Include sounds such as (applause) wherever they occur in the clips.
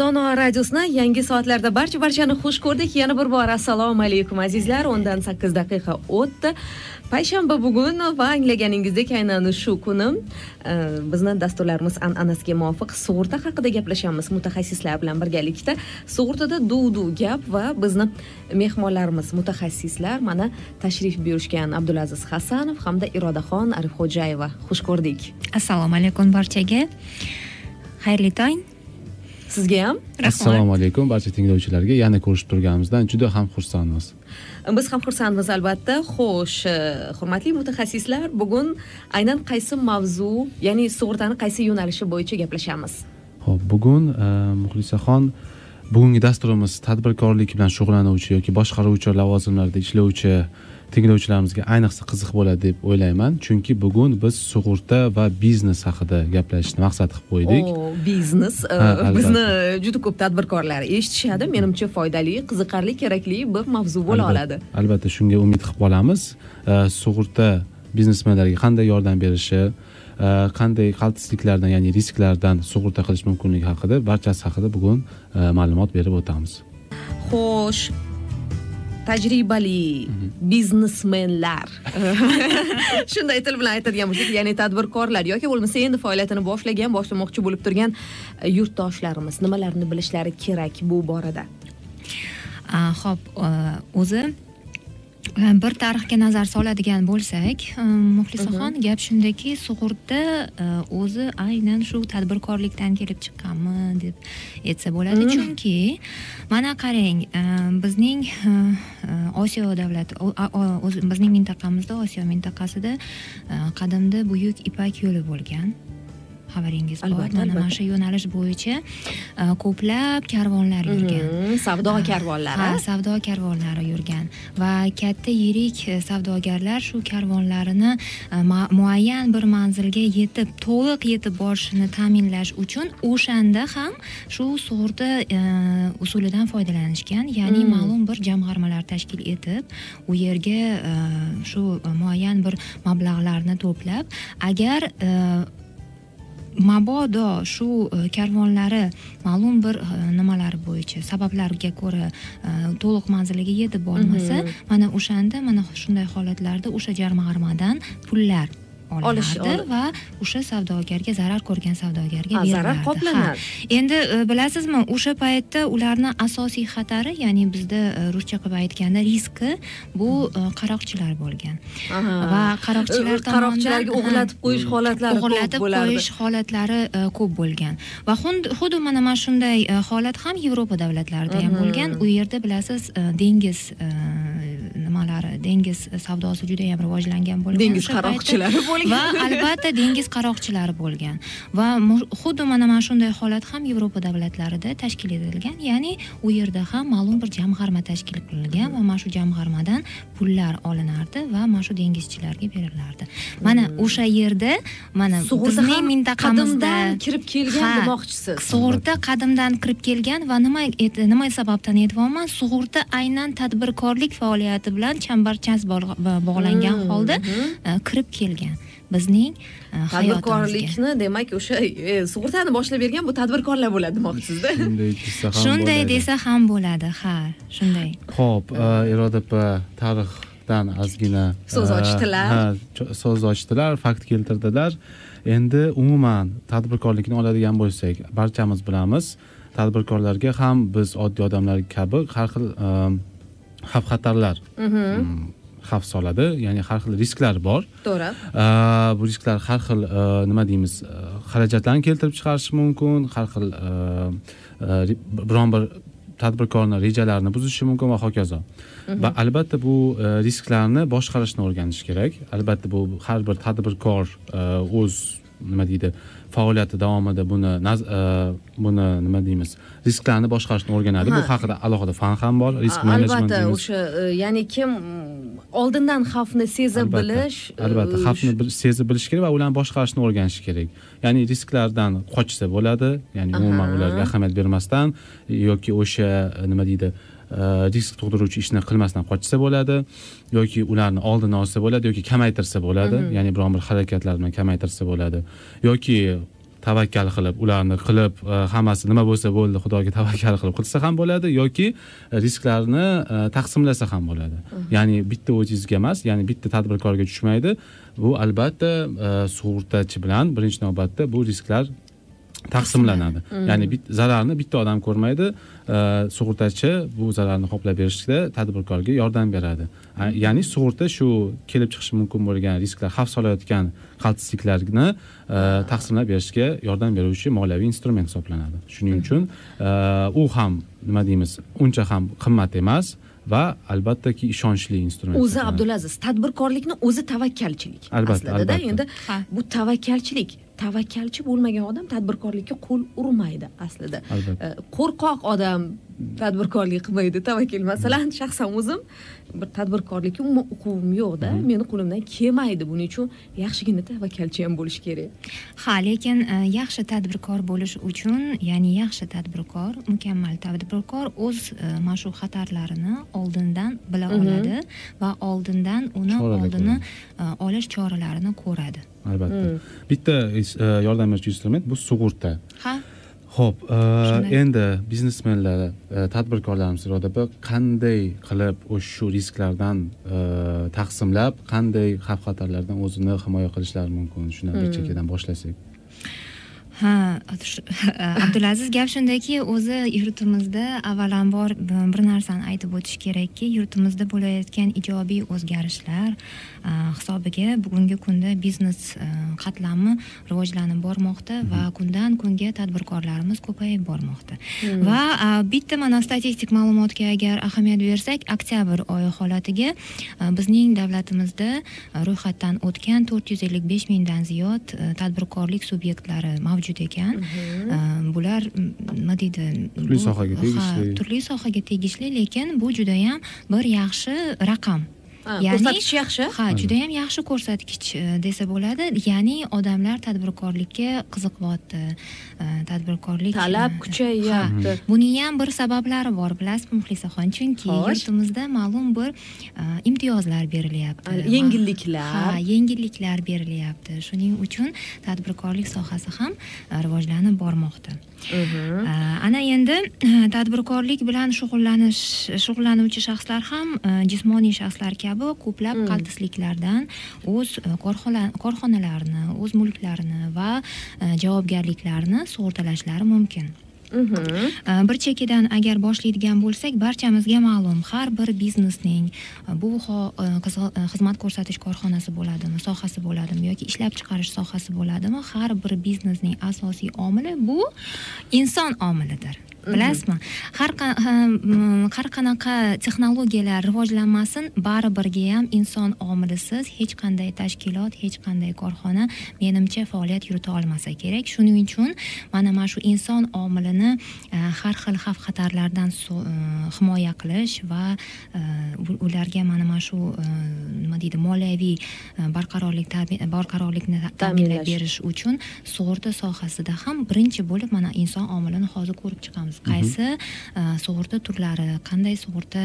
dono radiosini yangi soatlarda barcha barchani xush ko'rdik. Yana bir bor assalomu alaykum azizlar. O'ndan sakkiz daqiqa o'tdi. Payshanba bugun va anglaganingizdek aynan shu kuni e, bizni dasturlarimiz an'anasiga muvofiq sug'urta haqida gaplashamiz. Mutaxassislar bilan birgalikda sug'urtada duv duv gap va bizni mehmonlarimiz mutaxassislar mana tashrif buyurishgan abdulaziz hasanov hamda irodaxon arifxo'jayeva. Xush ko'rdik. Assalomu alaykum barchaga. Xayrli tong sizga ham? Assalomu alaykum barcha tinglovchilarga yana ko'rishib turganimizdan juda ham xursandmiz. Biz ham xursandmiz albatta. Xo'sh e, hurmatli mutaxassislar bugun aynan qaysi mavzu ya'ni sug'urtani qaysi yo'nalishi bo'yicha gaplashamiz? Ho'p bugun e, muxlisaxon bugungi dasturimiz tadbirkorlik bilan shug'ullanuvchi yoki boshqaruvchi lavozimlarda ishlovchi tinglovchilarimizga ayniqsa qiziq bo'ladi deb o'ylayman. Chunki bugun biz sug'urta va biznes haqida gaplashishni maqsad qilib qo'ydik. Biznes e, bizni juda ko'p tadbirkorlar eshitishadi. Menimcha foydali qiziqarli kerakli bir mavzu bo'la oladi. Albatta shunga umid qilib qolamiz. E, sug'urta biznesmenlarga qanday yordam berishi e, qanday qaltisliklardan ya'ni risklardan sug'urta qilish mumkinligi haqida barchasi haqida bugun ma'lumot berib o'tamiz. Xo'sh tajribali biznesmenlar (laughs) shunday til bilan aytadigan bo'lsak ya'ni tadbirkorlar yoki bo'lmasa endi faoliyatini boshlagan boshlamoqchi bo'lib turgan e, yurtdoshlarimiz. Nimalarni bilishlari kerak bu borada? Ho'p o'zi bir tarixga nazar soladigan bo'lsak muxlisaxon gap shundaki sug'urta o'zi aynan shu tadbirkorlikdan kelib chiqqanmi deb aytsa bo'ladi. Chunki mana qarang bizning osiyo davlati bizning mintaqamizda osiyo mintaqasida qadimda buyuk ipak yo'li bo'lgan xabaringiz bor. Mana mana shu yo'nalish bo'yicha e, ko'plab karvonlar yurgan. Savdo karvonlari. ha savdo karvonlari yurgan. Va katta yirik e, savdogarlar shu karvonlarini e, muayyan bir manzilga yetib to'liq yetib borishini ta'minlash uchun o'shanda ham shu sug'urta usulidan foydalanishgan ya'ni ma'lum bir jamg'armalar tashkil etib u yerga shu muayyan bir mablag'larni to'plab agar mabodo shu e, karvonlari ma'lum bir e, nimalar bo'yicha sabablarga ko'ra e, to'liq manziliga yetib bormasa mana o'shanda mana shunday holatlarda o'sha jamg'armadan pullar olinadi va o'sha savdogarga zarar ko'rgan savdogarga beriladi. Zarar qoplanadi endi e, bilasizmi o'sha paytda ularni asosiy xatari ya'ni bizda e, ruscha qilib aytganda riski bu e, qaroqchilar bo'lgan. Va qaroqchilar qaroqchilarga o'g'irlatib qo'yish holatlari o'g'irlatib qo'yish holatlari ko'p bo'lgan. Va xuddi mana mana shunday holat ham yevropa davlatlarida ham bo'lgan. U yerda bilasiz dengiz nimalari dengiz savdosi juda yam rivojlangan bo'lgan. Dengiz qaroqchilari bo'lgan va albatta dengiz qaroqchilari bo'lgan va xuddi mana mana shunday holat ham yevropa davlatlarida tashkil etilgan ya'ni u yerda ham ma'lum bir jamg'arma tashkil qilingan va mana shu jamg'armadan pullar olinardi va mana shu dengizchilarga berilardi mana hmm. o'sha yerda mana bizning mintaqamizda kirib kelgan demoqchisiz sug'urta qadimdan kirib kelgan va nima nima sababdan aytyapman sug'urta aynan tadbirkorlik faoliyati bilan chambarchas bog'langan hmm. holda e, kirib kelgan bizning e, tadbirkorlikni demak o'sha e, sug'urtani boshlab bergan bu tadbirkorlar bo'ladi demoqchisizda. Shunday desa ham shunday desa ham bo'ladi ha shunday. Ho'p e, iroda opa tarixdan ozgina so'z ochdilar. ha so'z ochdilar fakt keltirdilar. Endi umuman tadbirkorlikni oladigan bo'lsak barchamiz bilamiz tadbirkorlarga ham biz oddiy odamlar kabi har xil xavf xatarlar mhm. mm, xavf soladi. Ya'ni har xil risklar bor. To'g'ri. Bu risklar har xil nima deymiz xarajatlarni keltirib chiqarishi mumkin har xil biron bir tadbirkorni rejalarini buzishi mumkin va hokazo. Va mhm. albatta bu risklarni boshqarishni o'rganish kerak. Albatta bu har bir tadbirkor o'z nima deydi faoliyati davomida buni buni nima deymiz risklarni boshqarishni o'rganadi. Bu haqida alohida fan ham bor risk menejment albatta o'sha ya'ni kim oldindan xavfni seza bilish albatta xavfni sezib bilish kerak va ularni boshqarishni o'rganish kerak. Ya'ni risklardan qochsa bo'ladi ya'ni umuman ularga ahamiyat bermasdan yoki o'sha nima deydi risk tug'diruvchi ishni qilmasdan qochsa bo'ladi yoki ularni oldini olsa bo'ladi yoki kamaytirsa bo'ladi ya'ni biron bir harakatlar bilan kamaytirsa bo'ladi yoki tavakkal qilib ularni qilib hammasi nima bo'lsa bo'ldi xudoga tavakkal qilib qilsa ham bo'ladi yoki risklarni taqsimlasa ham bo'ladi ya'ni bitta o'zingizga emas ya'ni bitta tadbirkorga tushmaydi bu albatta sug'urtachi bilan birinchi navbatda bu risklar taqsimlanadi. Ya'ni zararni bitta odam ko'rmaydi sug'urtachi bu zararni qoplab berishda tadbirkorga yordam beradi. Ya'ni sug'urta shu kelib chiqishi mumkin bo'lgan risklar xavf solayotgan qaltisliklarni taqsimlab berishga yordam beruvchi moliyaviy instrument hisoblanadi. Shuning uchun u ham nima deymiz uncha ham qimmat emas va albattaki ishonchli instrument o'zi abdulaziz tadbirkorlikni o'zi tavakkalchilik. Albatta aslida endi bu tavakkalchilik tavakkalchi bo'lmagan odam tadbirkorlikka qo'l urmaydi aslida. Albatta. Qo'rqoq odam tadbirkorlik qilmaydi tavakkal. Masalan shaxsan o'zim bir tadbirkorlikka umuman uquvim yo'qda. Meni qo'limdan kelmaydi. Buning uchun yaxshigina tavakkalchi ham bo'lish kerak. Ha lekin e, yaxshi tadbirkor bo'lish uchun ya'ni yaxshi tadbirkor mukammal tadbirkor o'z e, mana shu xatarlarini oldindan bila Mhm. oladi va oldindan uni oldini e, olish choralarini ko'radi albatta. Bitta is- e, yordam beruvchi instrument bu sug'urta. Ha? Ho'p e, endi biznesmenlar e, tadbirkorlarimiz iroda opa qanday qilib o'sha shu risklardan taqsimlab qanday xavf xatarlardan o'zini himoya qilishlari mumkin? Shuni bir chekkadan boshlasak ha abdulaziz gap shundaki o'zi yurtimizda avvalambor bir narsani aytib o'tish kerakki yurtimizda bo'layotgan ijobiy o'zgarishlar hisobiga bugungi kunda biznes a, qatlami rivojlanib bormoqda va kundan kunga tadbirkorlarimiz ko'payib bormoqda. Va a, bitta mana statistik ma'lumotga agar ahamiyat bersak oktyabr oyi holatiga bizning davlatimizda ro'yxatdan o'tgan to'rt yuz ellik besh mingdan ziyod a, tadbirkorlik subyektlari mavjud ekan. A, bular m, nima deydi? Turli sohaga ha, tegishli. turli sohaga tegishli lekin bu judayam bir yaxshi raqam Ya'ni- ko'rsatkich yaxshi. Ha judayam yaxshi ko'rsatkich e, desa bo'ladi. Ya'ni odamlar tadbirkorlikka qiziqyapti. E, tadbirkorlik talab e, kuchayyapti ha. buning ham bir sabablari bor bilasizmi muxlisaxon? Chunki yurtimizda ma'lum bir imtiyozlar berilyapti. Yengilliklar. ha yengilliklar berilyapti. Shuning uchun tadbirkorlik sohasi ham rivojlanib bormoqda ana endi tadbirkorlik bilan shug'ullanish shug'ullanuvchi shaxslar ham jismoniy shaxslar kabi ko'plab qaltisliklardan o'z korxonalarini o'z mulklarini va javobgarliklarini sug'urtalashlari mumkin bir chekkadan agar boshlaydigan bo'lsak barchamizga ma'lum har bir biznesning bu xizmat ko'rsatish korxonasi bo'ladimi sohasi bo'ladimi yoki ishlab chiqarish sohasi bo'ladimi har bir biznesning asosiy omili bu inson omilidir bilasizmi har har qanaqa texnologiyalar rivojlanmasin baribirga ham inson omilisiz hech qanday tashkilot hech qanday korxona menimcha faoliyat yurita olmasa kerak shuning uchun mana mana shu inson omilini e, har xil xavf xatarlardan e, himoya qilish va e, ularga mana mana shu nima deydi moliyaviy barqarorlik barqarorlikni ta- ta'minlab berish uchun sug'urta sohasida ham birinchi bo'lib mana inson omilini hozir ko'rib chiqamiz. Qaysi sug'urta turlari qanday sug'urta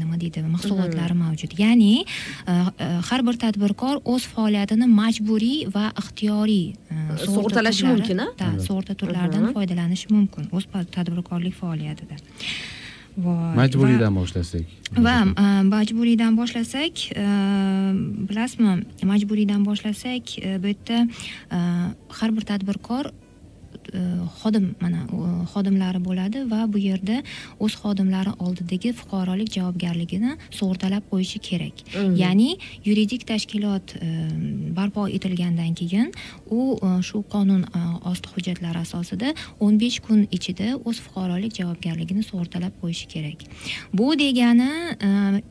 nima deydi mahsulotlari mavjud? Ya'ni har bir tadbirkor o'z faoliyatini majburiy va ixtiyoriy sug'urta Sug'urtalashi mumkin, a? sug'urta turlaridan foydalanishi mumkin. O'z tadbirkorlik faoliyatida. Majburiydan boshlasak. Va e, majburiydan boshlasak e, bilasizmi? Majburiydan boshlasak e, bu yerda har bir tadbirkor xodim mana xodimlari bo'ladi va bu yerda o'z xodimlari oldidagi fuqarolik javobgarligini sug'urtalab qo'yishi kerak Mhm. ya'ni yuridik tashkilot e, barpo etilgandan keyin u e, shu qonun e, osti hujjatlari asosida o'n besh kun ichida o'z fuqarolik javobgarligini sug'urtalab qo'yishi kerak bu degani e, e, e,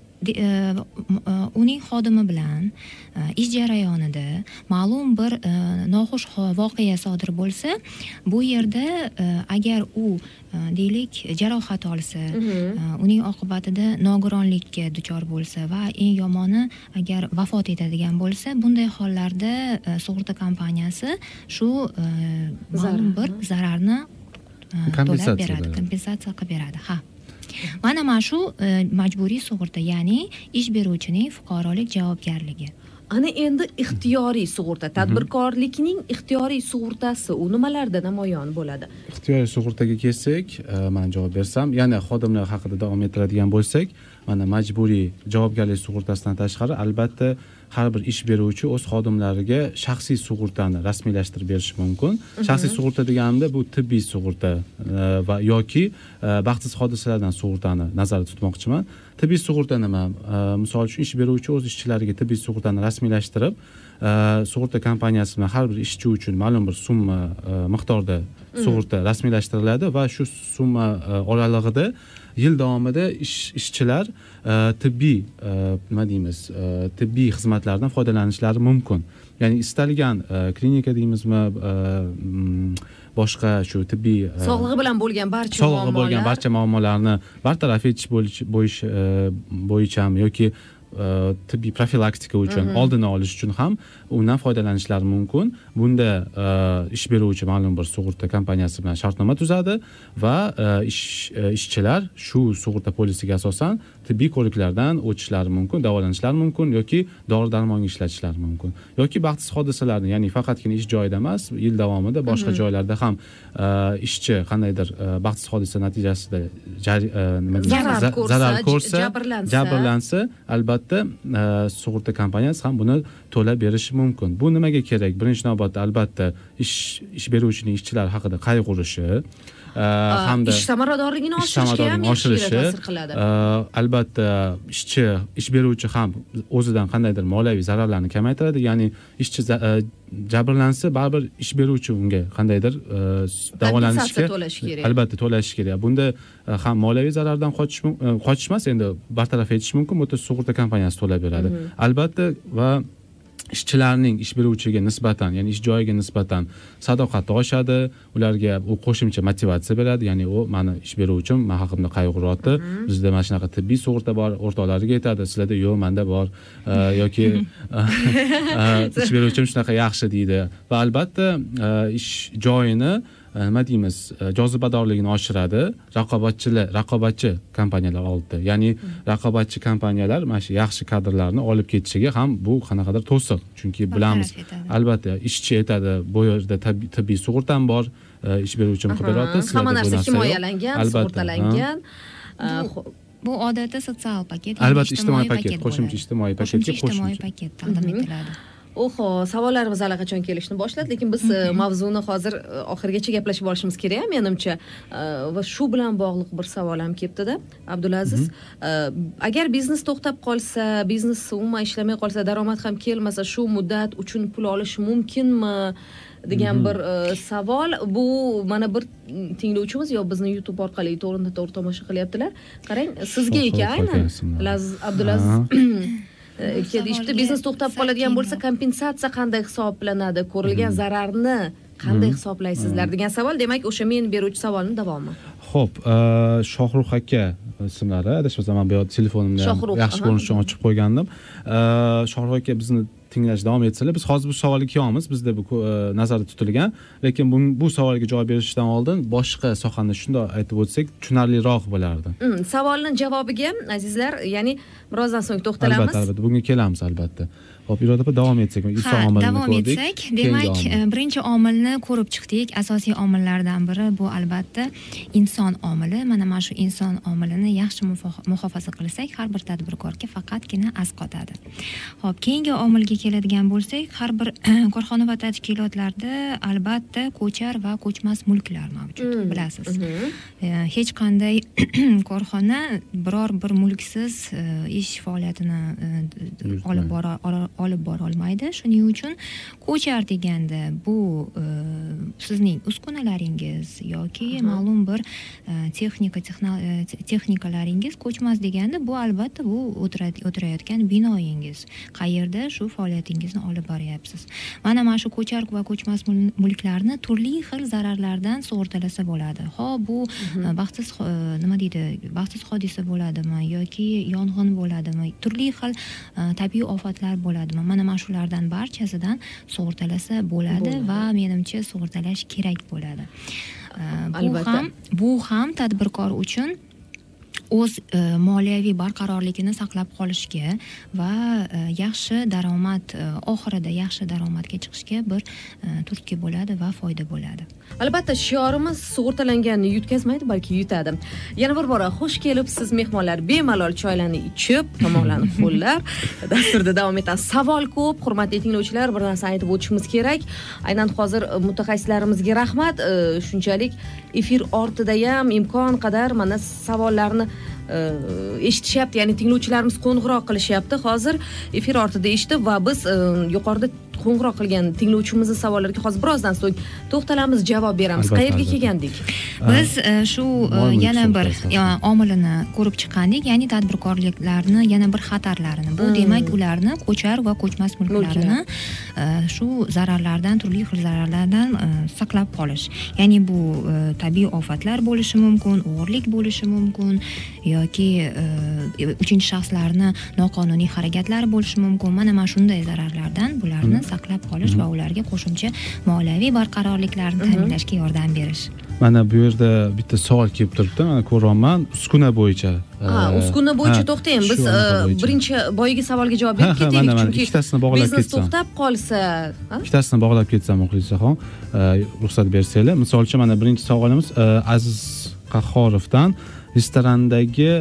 uning xodimi bilan e, ish jarayonida ma'lum bir e, noxush voqea sodir bo'lsa bu yerda e, agar u e, deylik jarohat olsa e, uning oqibatida nogironlikka duchor bo'lsa va eng yomoni agar vafot etadigan bo'lsa bunday hollarda e, sug'urta kompaniyasi shu e, ma'lum bir zararni e, to'lab beradi. kompensatsiya qilib beradi. Ha mana mana shu e, majburiy sug'urta ya'ni ish beruvchining fuqarolik javobgarligi. Ana endi ixtiyoriy sug'urta tadbirkorlikning ixtiyoriy sug'urtasi u nimalarda namoyon bo'ladi? Ixtiyoriy sug'urtaga kelsak e, man javob bersam yana xodimlar haqida davom ettiradigan bo'lsak mana majburiy javobgarlik sug'urtasidan tashqari albatta har bir ish beruvchi o'z xodimlariga shaxsiy sug'urtani rasmiylashtirib berishi mumkin. Shaxsiy sug'urta deganimda bu tibbiy sug'urta e, va yoki e, baxtsiz hodisalardan sug'urtani nazarda tutmoqchiman. Tibbiy sug'urta nima? E, misol uchun ish beruvchi o'z ishchilariga tibbiy sug'urtani rasmiylashtirib sug'urta kompaniyasi bilan har bir ishchi uchun ma'lum bir summa miqdorda sug'urta rasmiylashtiriladi va shu summa oralig'ida yil davomida ish ishchilar e, tibbiy e, nima deymiz e, tibbiy xizmatlardan foydalanishlari mumkin. Ya'ni istalgan klinika deymizmi mm, boshqa shu tibbiy sog'lig'i bilan bo'lgan barcha sog'lig'i bo'lgan barcha muammolarni bartaraf etish bo'yicha- bo'yichami yoki tibbiy profilaktika uchun oldini olish uchun ham undan foydalanishlari mumkin. Bunda e, ish beruvchi ma'lum bir sug'urta kompaniyasi bilan shartnoma tuzadi va e, ish e, ishchilar shu sug'urta polisiga asosan tibbiy ko'riklardan o'tishlari mumkin davolanishlari mumkin yoki dori darmonga ishlatishlari mumkin yoki baxtsiz hodisalarni ya'ni faqatgina ish joyida emas yil davomida boshqa joylarda ham e, ishchi qandaydir e, baxtsiz hodisa natijasida e, Zarar za- ko'rsa, jabrlansa. albatta sug'urta kompaniyasi ham buni to'lab berishi mumkin. Bu nimaga kerak? Birinchi navbatda albatta ish ish beruvchining ishchilar haqida qayg'urishi hamda ish samaradorligini ish oshirishga ham oshirishi ta'sir qiladi. e, albatta ishchi ish beruvchi ham o'zidan qandaydir moliyaviy zararlarni kamaytiradi. Ya'ni ishchi jabrlansa baribir ish beruvchi unga qandaydir davolanishga to'lashi kerak. albatta to'lashi kerak. Bunda ham moliyaviy zarardan qochish qochish emas endi bartaraf etish mumkin. Bu yerda sug'urta kompaniyasi to'lab beradi. Albatta va ishchilarning ish beruvchiga nisbatan ya'ni ish joyiga nisbatan sadoqati oshadi. Ularga u qo'shimcha motivatsiya beradi ya'ni u mani ish beruvchim man haqimda qayg'uryapti bizda mana shunaqa tibbiy sug'urta bor o'rtoqlariga aytadi sizlarda yo'q manda bor. (laughs) Yoki (laughs) ish beruvchim shunaqa yaxshi deydi. Va albatta ish joyini nima deymiz? E, jozibadorligini oshiradi. Raqobatchilar raqobatchi kompaniyalar oldida ya'ni raqobatchi kompaniyalar mana shu yaxshi kadrlarni olib ketishiga ham bu qanaqadir to'siq chunki bilamiz etadi. albatta ishchi aytadi bu yerda tibbiy sug'urtam bor. E, ish beruvchim qilib beryapti Aha, sizlarda hamma narsa himoyalangan sug'urtalangan. Bu- odatda sotsial paket Albatta, ijtimoiy paket, qo'shimcha ijtimoiy paketga qo'shimcha ijtimoiy paket taqdim etiladi oho savollarimiz allaqachon kelishni boshladi lekin biz e, mavzuni hozir e, oxirigacha gaplashib olishimiz kerak menimcha. E, va shu bilan bog'liq bir savol ham kelibdida. Abdulaziz agar biznes to'xtab qolsa biznes umuman ishlamay qolsa daromad ham kelmasa shu muddat uchun pul olish mumkinmi degan bir savol. Bu mana bir tinglovchimiz yo bizni youtube orqali to'g'ridan to'g'ri tomosha qilyaptilar. Qarang sizga ekan aynan. abdulaziz (clears throat) E, deyishibdi savolga biznes to'xtab qoladigan bo'lsa kompensatsiya qanday hisoblanadi? Ko'rilgan zararni qanday hisoblaysizlar degan savol. Demak o'sha men beruvchi savolni davomi. Xo'p, e, Shohruh aka ismlari adashmasam man bu yerda telefonimni Shohruh, yaxshi ko'rinish uchun ochib qo'ygandim. Shohruh aka bizni tinglashda davom etsalar, biz hozir bu savolga kelyapmiz, bizda bu e, nazarda tutilgan, lekin bu, bu savolga javob berishdan oldin boshqa sohani shundoq aytib o'tsak tushunarliroq bo'lardi. Mm, savolni javobiga azizlar ya'ni birozdan so'ng to'xtalamiz. Albatta, albatta, bunga kelamiz albatta. Xo'p, Iroda opa davom etsak, iso ha omilini davom ko'rdik. etsak demak e, birinchi omilni ko'rib chiqdik. Asosiy omillardan biri bu albatta inson omili. Mana mana shu inson omilini yaxshi muhofaza qilsak har bir tadbirkorga faqatgina asqotadi ho'p keyingi omilga keladigan bo'lsak har bir (clears throat) korxona va tashkilotlarda albatta ko'char va ko'chmas mulklar mavjud Mm, bilasiz. Mhm. E, hech qanday (clears throat) korxona biror bir mulksiz e, ish faoliyatini olib bora olib bora olmaydi. Shuning uchun ko'char deganda bu e, sizning uskunalaringiz yoki ma'lum bir e, texnika e, te- texnikalaringiz ko'chmas deganda bu albatta bu o'tira- o'tirayotgan binoyingiz. Qayerda shu faoliyatingizni olib boryapsiz? Mana mana shu ko'char va ko'chmas mul- mulklarni turli xil zararlardan sug'urtalasa bo'ladi. Ho bu e, baxtsiz nima deydi baxtsiz hodisa bo'ladimi yoki yong'in bo'ladimi? Turli xil tabiiy ofatlar bo'ladimi mana mana shulardan barchasidan sug'urtalasa bo'ladi va menimcha sug'urtalash kerak bo'ladi. Bu ham bu ham tadbirkor uchun o'z e, moliyaviy barqarorligini saqlab qolishga va e, yaxshi daromad e, oxirida yaxshi daromadga chiqishga bir turtki bo'ladi va foyda bo'ladi. Albatta shiorimiz sug'urtalanganni yutkazmaydi balki yutadi. Yana bir bora xush kelibsiz mehmonlar bemalol choylarni ichib tomoqlarni ho'llab (laughs) dasturda davom etamiz savol ko'p hurmatli tinglovchilar bir narsani aytib o'tishimiz kerak. Aynan hozir mutaxassislarimizga rahmat. Shunchalik efir ortida ham imkon qadar mana savollarni Э, eshitishyapti ya'ni tinglovchilarimiz qo'ng'iroq qilishyapti. Hozir efir ortida eshitib va biz э, yuqorida qo'ng'iroq qilgan tinglovchimizni savollariga hozir birozdan so'ng to'xtalamiz javob beramiz. Qayerga kelgandik? Biz e, shu e, yana bir omilini ko'rib chiqqandik ya'ni tadbirkorliklarni yana bir xatarlarini. Bu Hmm. demak ularni ko'char va ko'chmas mulklarini e, shu zararlardan turli xil zararlardan saqlab qolish. Ya'ni bu tabiiy ofatlar bo'lishi mumkin o'g'irlik bo'lishi mumkin yoki uchinchi shaxslarni noqonuniy harakatlari bo'lishi mumkin. Mana mana shunday zararlardan bularni saqlab qolish va ularga qo'shimcha moliyaviy barqarorliklarni ta'minlashga yordam berish. Mana bu yerda bitta savol kelib turibdi mana ko'ryapman. Uskuna bo'yicha ha e, uskuna bo'yicha ha, to'xtang biz e, birinchi boyagi savolga javob berib ketaylik chunki ikkitasini bog'lab biznes ketsam. to'xtab qolsa ikkitasini bog'lab ketsam muxlisaxon e, ruxsat bersanglar. Misol uchun mana birinchi savolimiz aziz qahhorovdan restorandagi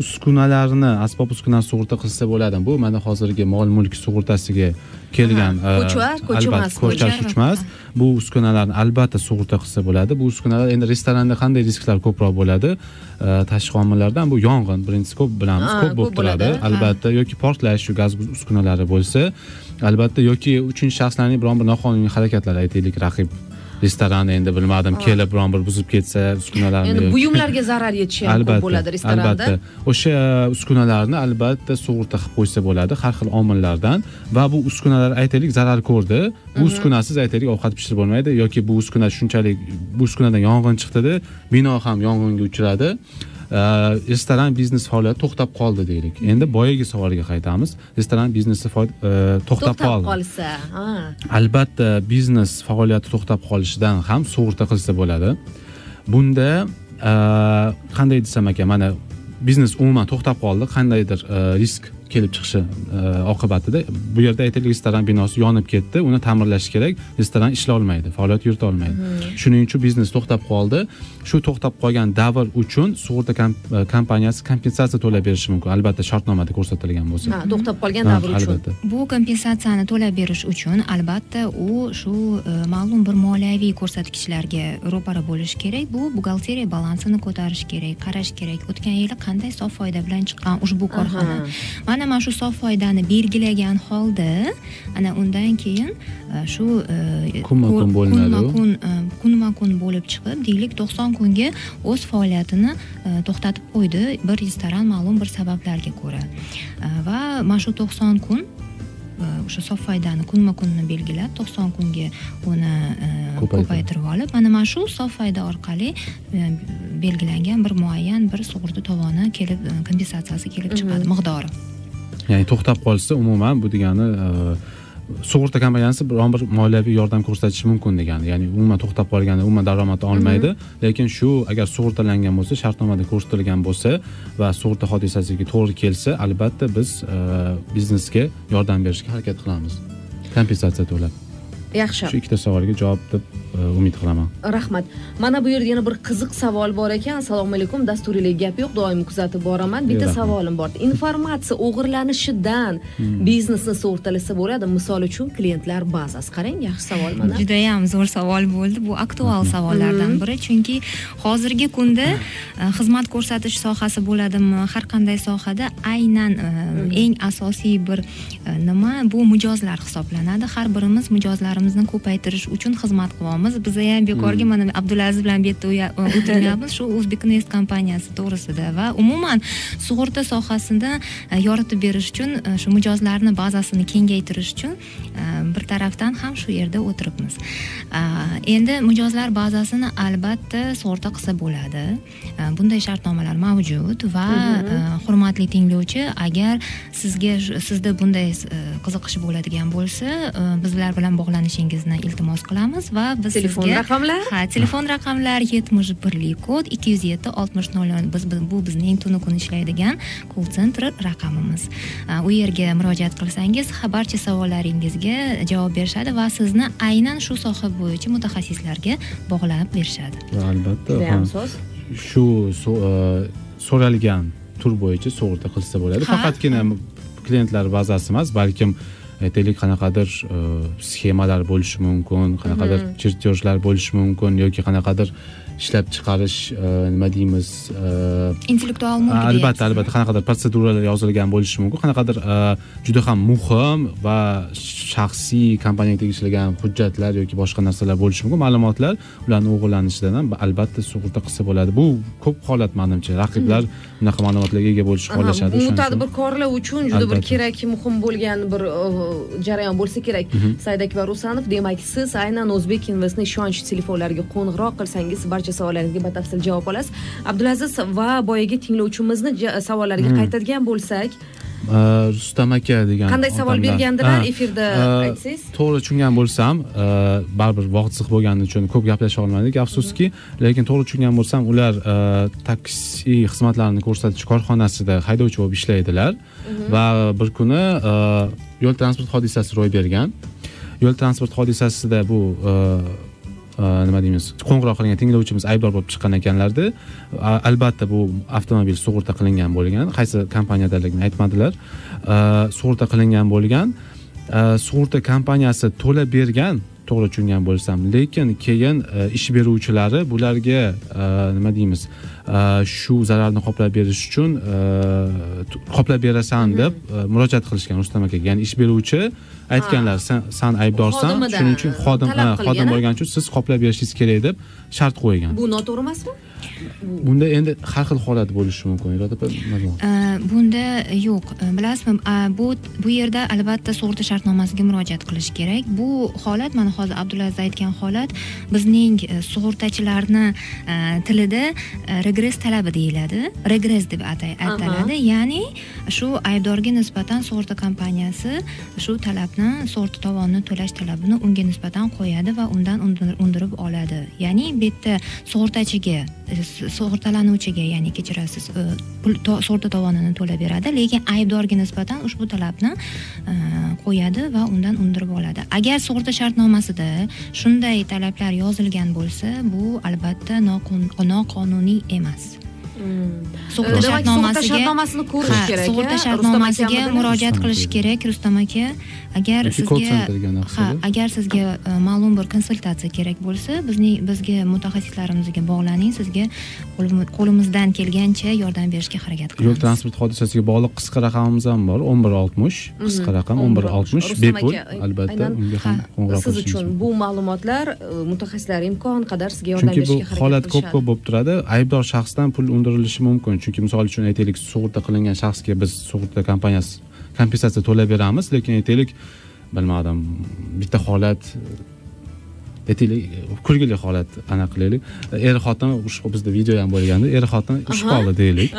uskunalarni asbob uskunani sug'urta qilsa bo'ladimi bu mana hozirgi mol mulk sug'urtasiga kelgan Aha, e, ko'char, ko'chmas ko'char ko'chmas. Bu uskunalarni albatta sug'urta qilsa bo'ladi. Bu uskunalar endi restoranda qanday risklar ko'proq bo'ladi? E, tashqi omillardan bu yong'in birinchisi ko'p bilamiz ko'p bo'lib turadi. bo'ladi. albatta yoki portlash shu gaz uskunalari bo'lsa albatta yoki uchinchi shaxslarning biron bir noqonuniy harakatlari aytaylik raqib restoran endi bilmadim kelib biron bir buzib ketsa uskunalarni endi buyumlarga zarar yetishi ham ko'p bo'ladi restoranda. albatta. O'sha uskunalarni albatta sug'urta qilib qo'ysa bo'ladi har xil omillardan. Va bu uskunalar aytaylik zarar ko'rdi. Bu uskunasiz aytaylik ovqat pishirib bo'lmaydi yoki bu uskuna shunchalik bu uskunadan yong'in chiqdida bino ham yong'inga uchradi restoran biznes faoliyati to'xtab qoldi deylik. Endi boyagi savolga qaytamiz. Restoran biznesi e, to'xtab qoldi. qolsa albatta biznes faoliyati to'xtab qolishidan ham sug'urta qilsa bo'ladi. Bunda e, qanday desam ekan mana biznes umuman to'xtab qoldi. Qandaydir e, risk kelib chiqishi e, oqibatida bu yerda aytaylik restoran binosi yonib ketdi uni ta'mirlash kerak. Restoran ishlay olmaydi faoliyat yurita olmaydi. Shuning uchun biznes to'xtab qoldi. Shu to'xtab qolgan davr uchun sug'urta e, kompaniyasi kompensatsiya to'lab berishi mumkin. Albatta shartnomada ko'rsatilgan bo'lsa. Ha to'xtab qolgan davr uchun. albatta. Bu kompensatsiyani to'lab berish uchun albatta u shu e, ma'lum bir moliyaviy ko'rsatkichlarga ro'para bo'lishi kerak. Bu buxgalteriya balansini ko'tarish kerak qarash kerak. O'tgan yili qanday sof foyda bilan chiqqan ushbu korxona? Mana mana shu sof foydani belgilagan holda ana undan keyin e, shu e, Kunma kun bo'linadi kunma kun e, kunma kun bo'lib chiqib deylik to'qson kunga o'z faoliyatini e, to'xtatib qo'ydi bir restoran ma'lum bir sabablarga ko'ra. E, va mana shu to'qson kun e, o'sha sof foydani kunma kunni belgilab to'qson kunga uni e, Ko'paytirib. olib mana mana shu sof foyda orqali e, belgilangan bir muayyan bir sug'urta tovoni kelib e, kompensatsiyasi kelib chiqadi miqdori ya'ni to'xtab qolsa umuman bu degani e, sug'urta kompaniyasi biron bir moliyaviy yordam ko'rsatishi mumkin degani. Ya'ni umuman to'xtab qolganda umuman daromad olmaydi. Lekin shu agar sug'urtalangan bo'lsa shartnomada ko'rsatilgan bo'lsa va sug'urta hodisasiga to'g'ri kelsa albatta biz e, biznesga yordam berishga harakat qilamiz. Kompensatsiya to'lab yaxshi. Shu ikkita savolga javob deb e, umid qilaman. Rahmat. Mana bu yerda yana bir qiziq savol bor ekan. Assalomu alaykum. Dasturingizga gap yo'q. Doim kuzatib boraman. Bitta savolim bor. Informatsiya o'g'irlanishidan biznesni sug'urtalasa bo'ladi. Misol uchun klientlar bazasi. Qarang yaxshi savol mana. Judayam zo'r savol bo'ldi. Bu aktual savollardan biri. Chunki hozirgi kunda e, xizmat ko'rsatish sohasi bo'ladimi? Har qanday sohada aynan e, eng asosiy bir nima? Bu mijozlar hisoblanadi. Har birimiz mijozlarimizni ko'paytirish uchun xizmat qilyapmiz biza ham bekorga mana abdulaziz bilan bu yerda (laughs) o'tirmayapmiz. Shu o'zbekneft kompaniyasi to'g'risida va umuman sug'urta sohasida e, yoritib berish uchun e, shu mijozlarni bazasini kengaytirish uchun e, bir tarafdan ham shu yerda o'tiribmiz. Endi mijozlar bazasini albatta sug'urta qilsa bo'ladi. Bunday shartnomalar mavjud va hurmatli tinglovchi agar sizga sizda bunday qiziqish bo'ladigan bo'lsa bizlar bilan bog'lanishga qo'shishingizni iltimos qilamiz va biz Telefon sizga raqamlar? ha telefon raqamlar yetmish birlik kod ikki yuz yetti oltmish nol biz bu- bizning tunu kun ishlaydigan kol sentr raqamimiz. U yerga murojaat qilsangiz ha, barcha savollaringizga javob berishadi va sizni aynan shu soha bo'yicha mutaxassislarga bog'lab berishadi. Albatta judayam soz? Shu e, so'ralgan tur bo'yicha sug'urta qilsa bo'ladi. Faqatgina klientlar bazasi emas balkim aytaylik qanaqadir e, sxemalar bo'lishi mumkin qanaqadir chertyojlar bo'lishi mumkin yoki qanaqadir ishlab chiqarish e, nima deymiz e, intellektual mulk albatta albatta. Qanaqadir protseduralar yozilgan bo'lishi mumkin. Qanaqadir e, juda ham muhim va shaxsiy kompaniyaga tegishligan hujjatlar yoki boshqa narsalar bo'lishi mumkin. Ma'lumotlar ularni o'g'irlanishidan ham albatta sug'urta qilsa bo'ladi. Bu ko'p holat manimcha. Raqiblar bunaqa ma'lumotlarga ega bo'lishni xohlashadi. bu tadbirkorlar uchun juda bir kerak muhim bo'lgan bir jarayon bo'lsa kerak. Said akbar usanov demak siz aynan o'zbek investni ishonch telefonlariga qo'ng'iroq qilsangiz barcha savollaringizga batafsil javob olasiz. Abdulaziz va boyagi tinglovchimizni savollariga qaytadigan bo'lsak. Rustam aka degan qanday savol bergandilar efirda aytsangiz? to'g'ri tushungan bo'lsam baribir vaqt ziq bo'lgani uchun ko'p gaplasha olmadik afsuski. Lekin to'g'ri tushungan bo'lsam ular taksi xizmatlarini ko'rsatish korxonasida haydovchi bo'lib ishlaydilar. Va bir kuni yo'l transport hodisasi ro'y bergan. Yo'l transport hodisasida bu Э, nima deymiz? Qo'ng'iroq qilgan tinglovchimiz aybdor bo'lib chiqqan ekanlarda albatta bu avtomobil sug'urta qilingan bo'lgan. Qaysi kompaniyadaligini aytmadilar. Э, sug'urta qilingan bo'lgan. Э, sug'urta kompaniyasi to'lab bergan to'g'ri tushungan bo'lsam. Lekin keyin e, ish beruvchilari bularga e, nima deymiz e, shu zararni qoplab berish uchun qoplab berasan deb e, murojaat qilishgan rustam akaga ya'ni ish beruvchi aytganlar san, san aybdorsan shuning uchun xodim xodim bo'lgani uchun siz qoplab berishingiz kerak deb shart qo'ygan. Bu noto'g'ri emasmi bunda endi har xil holat bo'lishi mumkin iroda bunda yo'q. Bilasizmi bu bu yerda albatta sug'urta shartnomasiga murojaat qilish kerak. Bu holat mana hozir abdulaziz aytgan holat bizning e, sug'urtachilarni e, tilida e, regress talabi deyiladi. Regress deb ataladi. Ya'ni shu aybdorga nisbatan sug'urta kompaniyasi shu talabni sug'urta to'lovini to'lash talabini unga nisbatan qo'yadi va undan undir- undirib oladi. Ya'ni bu yerda sug'urtachiga sug'urtalanuvchiga ya'ni kechirasiz e, pul sug'urta tovonini to'lab beradi lekin aybdorga nisbatan ushbu talabni e, qo'yadi va undan undirib oladi. Agar sug'urta shartnomasida shunday talablar yozilgan bo'lsa bu albatta noqonuniy emas. Sug'urta demak sug'urta shartnomasiga shartnomasini ko'rish kerak sug'urta shartnomasiga murojaat qilish kerak rustam aka agar sizga ha agar sizga ma'lum bir konsultatsiya kerak bo'lsa bizning bizga mutaxassislarimizga bog'laning sizga qo'lim- qo'limizdan kelgancha yordam berishga harakat yo'l qilamiz transport hodisasiga bog'liq qisqa raqamimiz ham bor o'n bir oltmish qisqa raqam o'n bir oltmish bepul albatta unga ham ha, qo'ng'iroq siz uchun bu ma'lumotlar e, mutaxassislar imkon qadar sizga yordam chunki bu berishga harakat holat ko'p qilishadi. ko'p bo'lib turadi. Aybdor shaxsdan pul undirilishi mumkin. Chunki misol uchun aytaylik sug'urta qilingan shaxsga biz sug'urta kompaniyasi kompensatsiya to'lab beramiz lekin aytaylik bilmadim bitta holat aytaylik kulgili holat anaqa qilaylik er xotin ushbu bizda video ham bo'lganda er xotin ushbu qoldi deylik.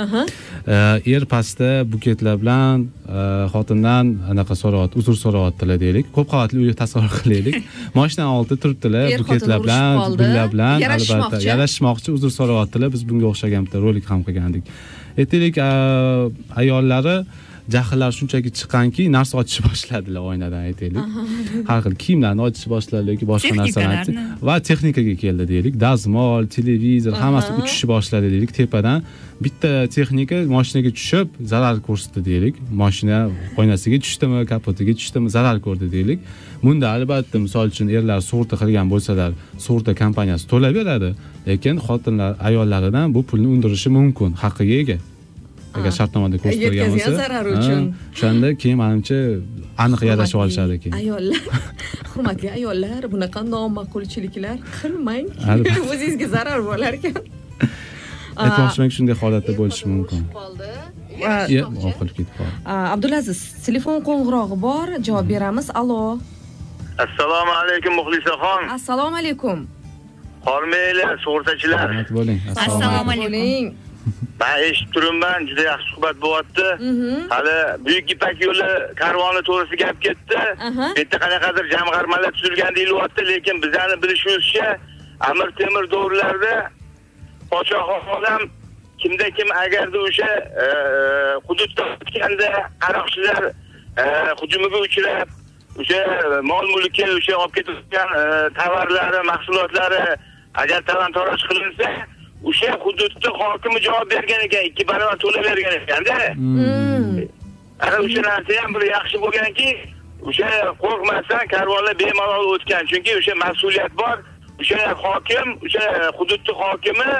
Er pastda buketlar bilan eh, xotindan anaqa so'rayapti uzr so'rayaptilar deylik. Ko'p qavatli uyni tasavvur qilaylik. (laughs) Moshinani oldida turibdilar Er buketlar bilan gullar bilan albatta yarashishmoqchi uzr so'rayaptilar biz bunga o'xshagan bitta rolik ham qilgandik. Aytaylik eh, ayollari jahllari shunchaki chiqqanki narsa ochishni (laughs) boshladilar oynadan aytaylik. Har xil kiyimlarni ochishni boshladilar yoki boshqa narsalarni va texnikaga keldi deylik. Dazmol televizor hammasi uchishni boshladi deylik. Tepadan bitta texnika moshinaga tushib zarar ko'rsatdi deylik. Moshina oynasiga tushdimi kapotiga tushdimi zarar ko'rdi deylik. Bunda albatta misol uchun erlar sug'urta qilgan bo'lsalar sug'urta kompaniyasi to'lab beradi lekin xotinlar ayollaridan bu pulni undirishi mumkin haqqiga ega agar Ah. shartnomada ko'rsatilgan Yetkazgan bo'lsa zarari ha, uchun. o'shanda keyin manimcha aniq yarashib olishadi keyin ayollar (laughs) hurmatli ayollar bunaqa noma'qulchiliklar qilmang. (laughs) O'zingizga zarar bo'lar ekan (laughs) aytmoqchimanki shunday holatda bo'lishi mumkin. Iya, oqilib ketib qoldi. A, abdulaziz telefon qo'ng'irog'i bor javob beramiz. Allo assalomu alaykum muxlisaxon assalomu alaykum. Hormanglar sug'urtachilar. Rahmat bo'ling. Assalomu alaykum. Man eshitib turibman juda yaxshi suhbat bo'lyapti. Hali buyuk ipak yo'li karvoni to'g'risida gap ketdi. Bu yerda qanaqadir jamg'armalar tuzilgan deyilyapti lekin bizlarni bilishimizcha amir temur davrlarida podshoh olam kimda kim agarda o'sha e, hududda o'tganda qaroqchilar e, hujumiga uchrab o'sha mol mulki o'sha olib ketayotgan e, tovarlari mahsulotlari agar talon toroj qilinsa o'sha hududni hokimi javob bergan ekan ikki barobar to'lab bergan ekanda ana o'sha narsa ham bir yaxshi bo'lganki o'sha qo'rqmasdan karvonlar bemalol o'tgan chunki o'sha mas'uliyat bor o'sha hokim o'sha hududni hokimi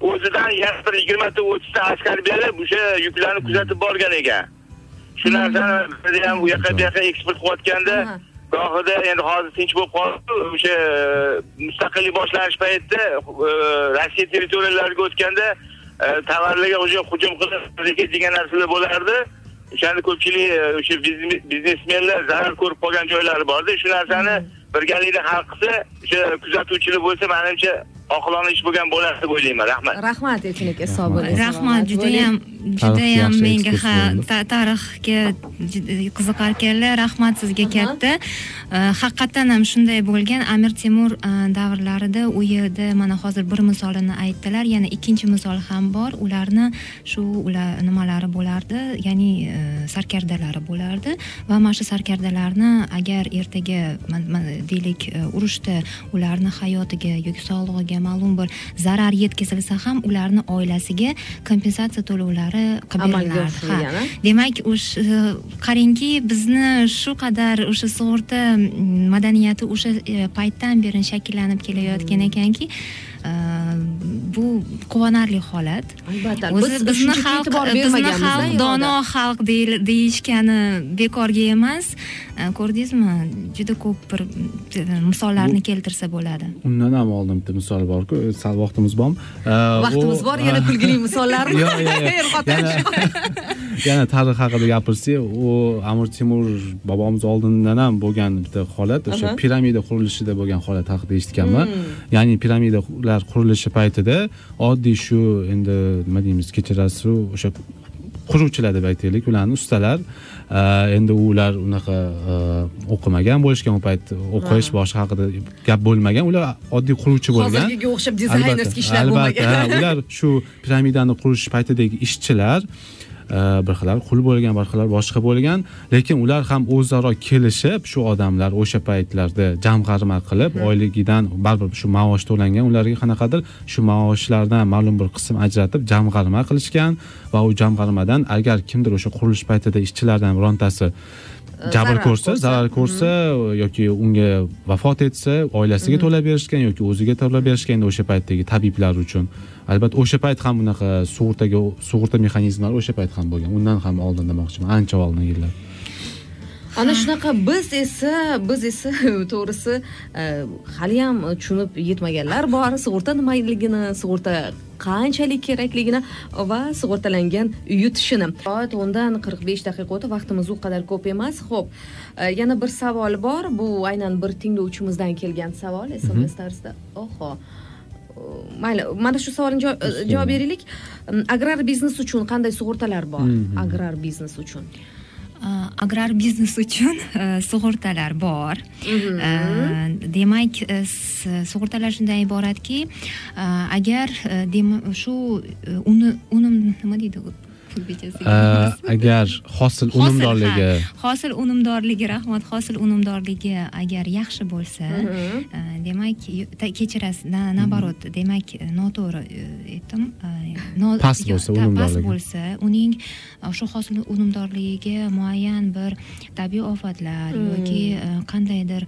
o'zidan yana bir yigirmata o'ttizta askar berib o'sha yuklarni kuzatib borgan ekan shu narsani ham u yoqqa bu yoqqa eksport qilayotganda. Gohida endi hozir tinch bo'lib qoldi. O'sha e, mustaqillik boshlanish paytida e, rossiya territoriyalariga o'tganda e, tovarlarga уже hujum qilib degan narsalar bo'lardi. O'shani ko'pchilik o'sha biznesmenlar zarar ko'rib qolgan joylari borda. Shu narsani birgalikda hal qilsa o'sha kuzatuvchilar bo'lsa manimcha oqilona ish bo'lgan bo'lar deb o'ylayman rahmat. Rahmat elchin aka sog' bo'ling. Rahmat judayam judayam menga ha tarixga qiziqar ekanlar rahmat sizga katta. Haqiqatdan ham shunday bo'lgan. Amir temur uh, davrlarida u yerda mana hozir bir misolini aytdilar. Yana ikkinchi misol ham bor. Ularni shu ular nimalari bo'lardi? Ya'ni uh, sarkardalari bo'lardi. Va mana shu sarkardalarni agar ertaga deylik uh, urushda ularni hayotiga yoki sog'lig'iga ma'lum bir zarar yetkazilsa ham ularni oilasiga kompensatsiya to'lovlari qilib Amalga berilardi Ha. demak o'sha qarangki bizni shu qadar o'sha sug'urta madaniyati o'sha e, paytdan beri shakllanib kelayotgan ekanki e, bu quvonarli holat. Albatta o'zi biz bizni xalq bizni xalq dono xalq deyishgani bekorga emas. E, ko'rdingizmi juda ko'p bir e, misollarni keltirsa bo'ladi. Undan ham oldin bitta misol borku sal vaqtimiz bormi Э, vaqtimiz bor yana kulgili misollarmi yo'q yo'q yana tarix haqida gapirsak u amir temur bobomiz oldindan ham bo'lgan bitta holat o'sha piramida qurilishida bo'lgan holat haqida eshitganman. Ya'ni piramidalar qurilishi paytida oddiy shu endi nima deymiz kechirasiz o'sha quruvchilar deb aytaylik ularni ustalar e, endi ular unaqa o'qimagan bo'lishgan u payt o'qish boshqa haqida gap bo'lmagan. Ular oddiy quruvchi bo'lgan. Hozirgiga o'xshab dizaynerskiy ishlar albatta. Bo'lmagan ha, ular (laughs) shu piramidani qurish paytidagi ishchilar bir xillar qul bo'lgan bir xillar boshqa bo'lgan. Lekin ular ham o'zaro kelishib shu odamlar o'sha paytlarda jamg'arma qilib oyligidan baribir shu maosh to'langan ularga qanaqadir shu maoshlardan ma'lum bir qism ajratib jamg'arma qilishgan va u jamg'armadan agar kimdir o'sha qurilish paytida ishchilardan birontasi jabr ko'rsa zarar ko'rsa yoki unga vafot etsa oilasiga to'lab berishgan yoki o'ziga to'lab berishgan endi o'sha paytdagi tabiblar uchun. Albatta o'sha payt ham bunaqa sug'urtaga sug'urta mexanizmlari o'sha payt ham bo'lgan. Undan ham oldin demoqchiman. Ancha oldin yillar ana shunaqa biz esa biz esa (laughs) to'g'risi e, haliyam tushunib yetmaganlar bor. Sug'urta nimaligini sug'urta qanchalik kerakligini va sug'urtalangan yutishini. Soat o'ndan qirq besh daqiqa o'tib vaqtimiz u qadar ko'p emas. Ho'p e, yana bir savol bor. Bu aynan bir tinglovchimizdan kelgan savol sms tarzida oho. Mayli mana shu savolni javob- beraylik agrar biznes uchun qanday sug'urtalar bor? Agrar biznes uchun agrar biznes uchun sug'urtalar bor demak sug'urtalar shundan iboratki agar shu uni unim nima deydi agar hosil unumdorligi hosil unumdorligi rahmat hosil unumdorligi agar yaxshi bo'lsa demak kechirasiz naоборот demak noto'g'ri aytdim Past bo'lsa past bo'lsa uning shu hosil unumdorligiga muayyan bir tabiiy ofatlar yoki qandaydir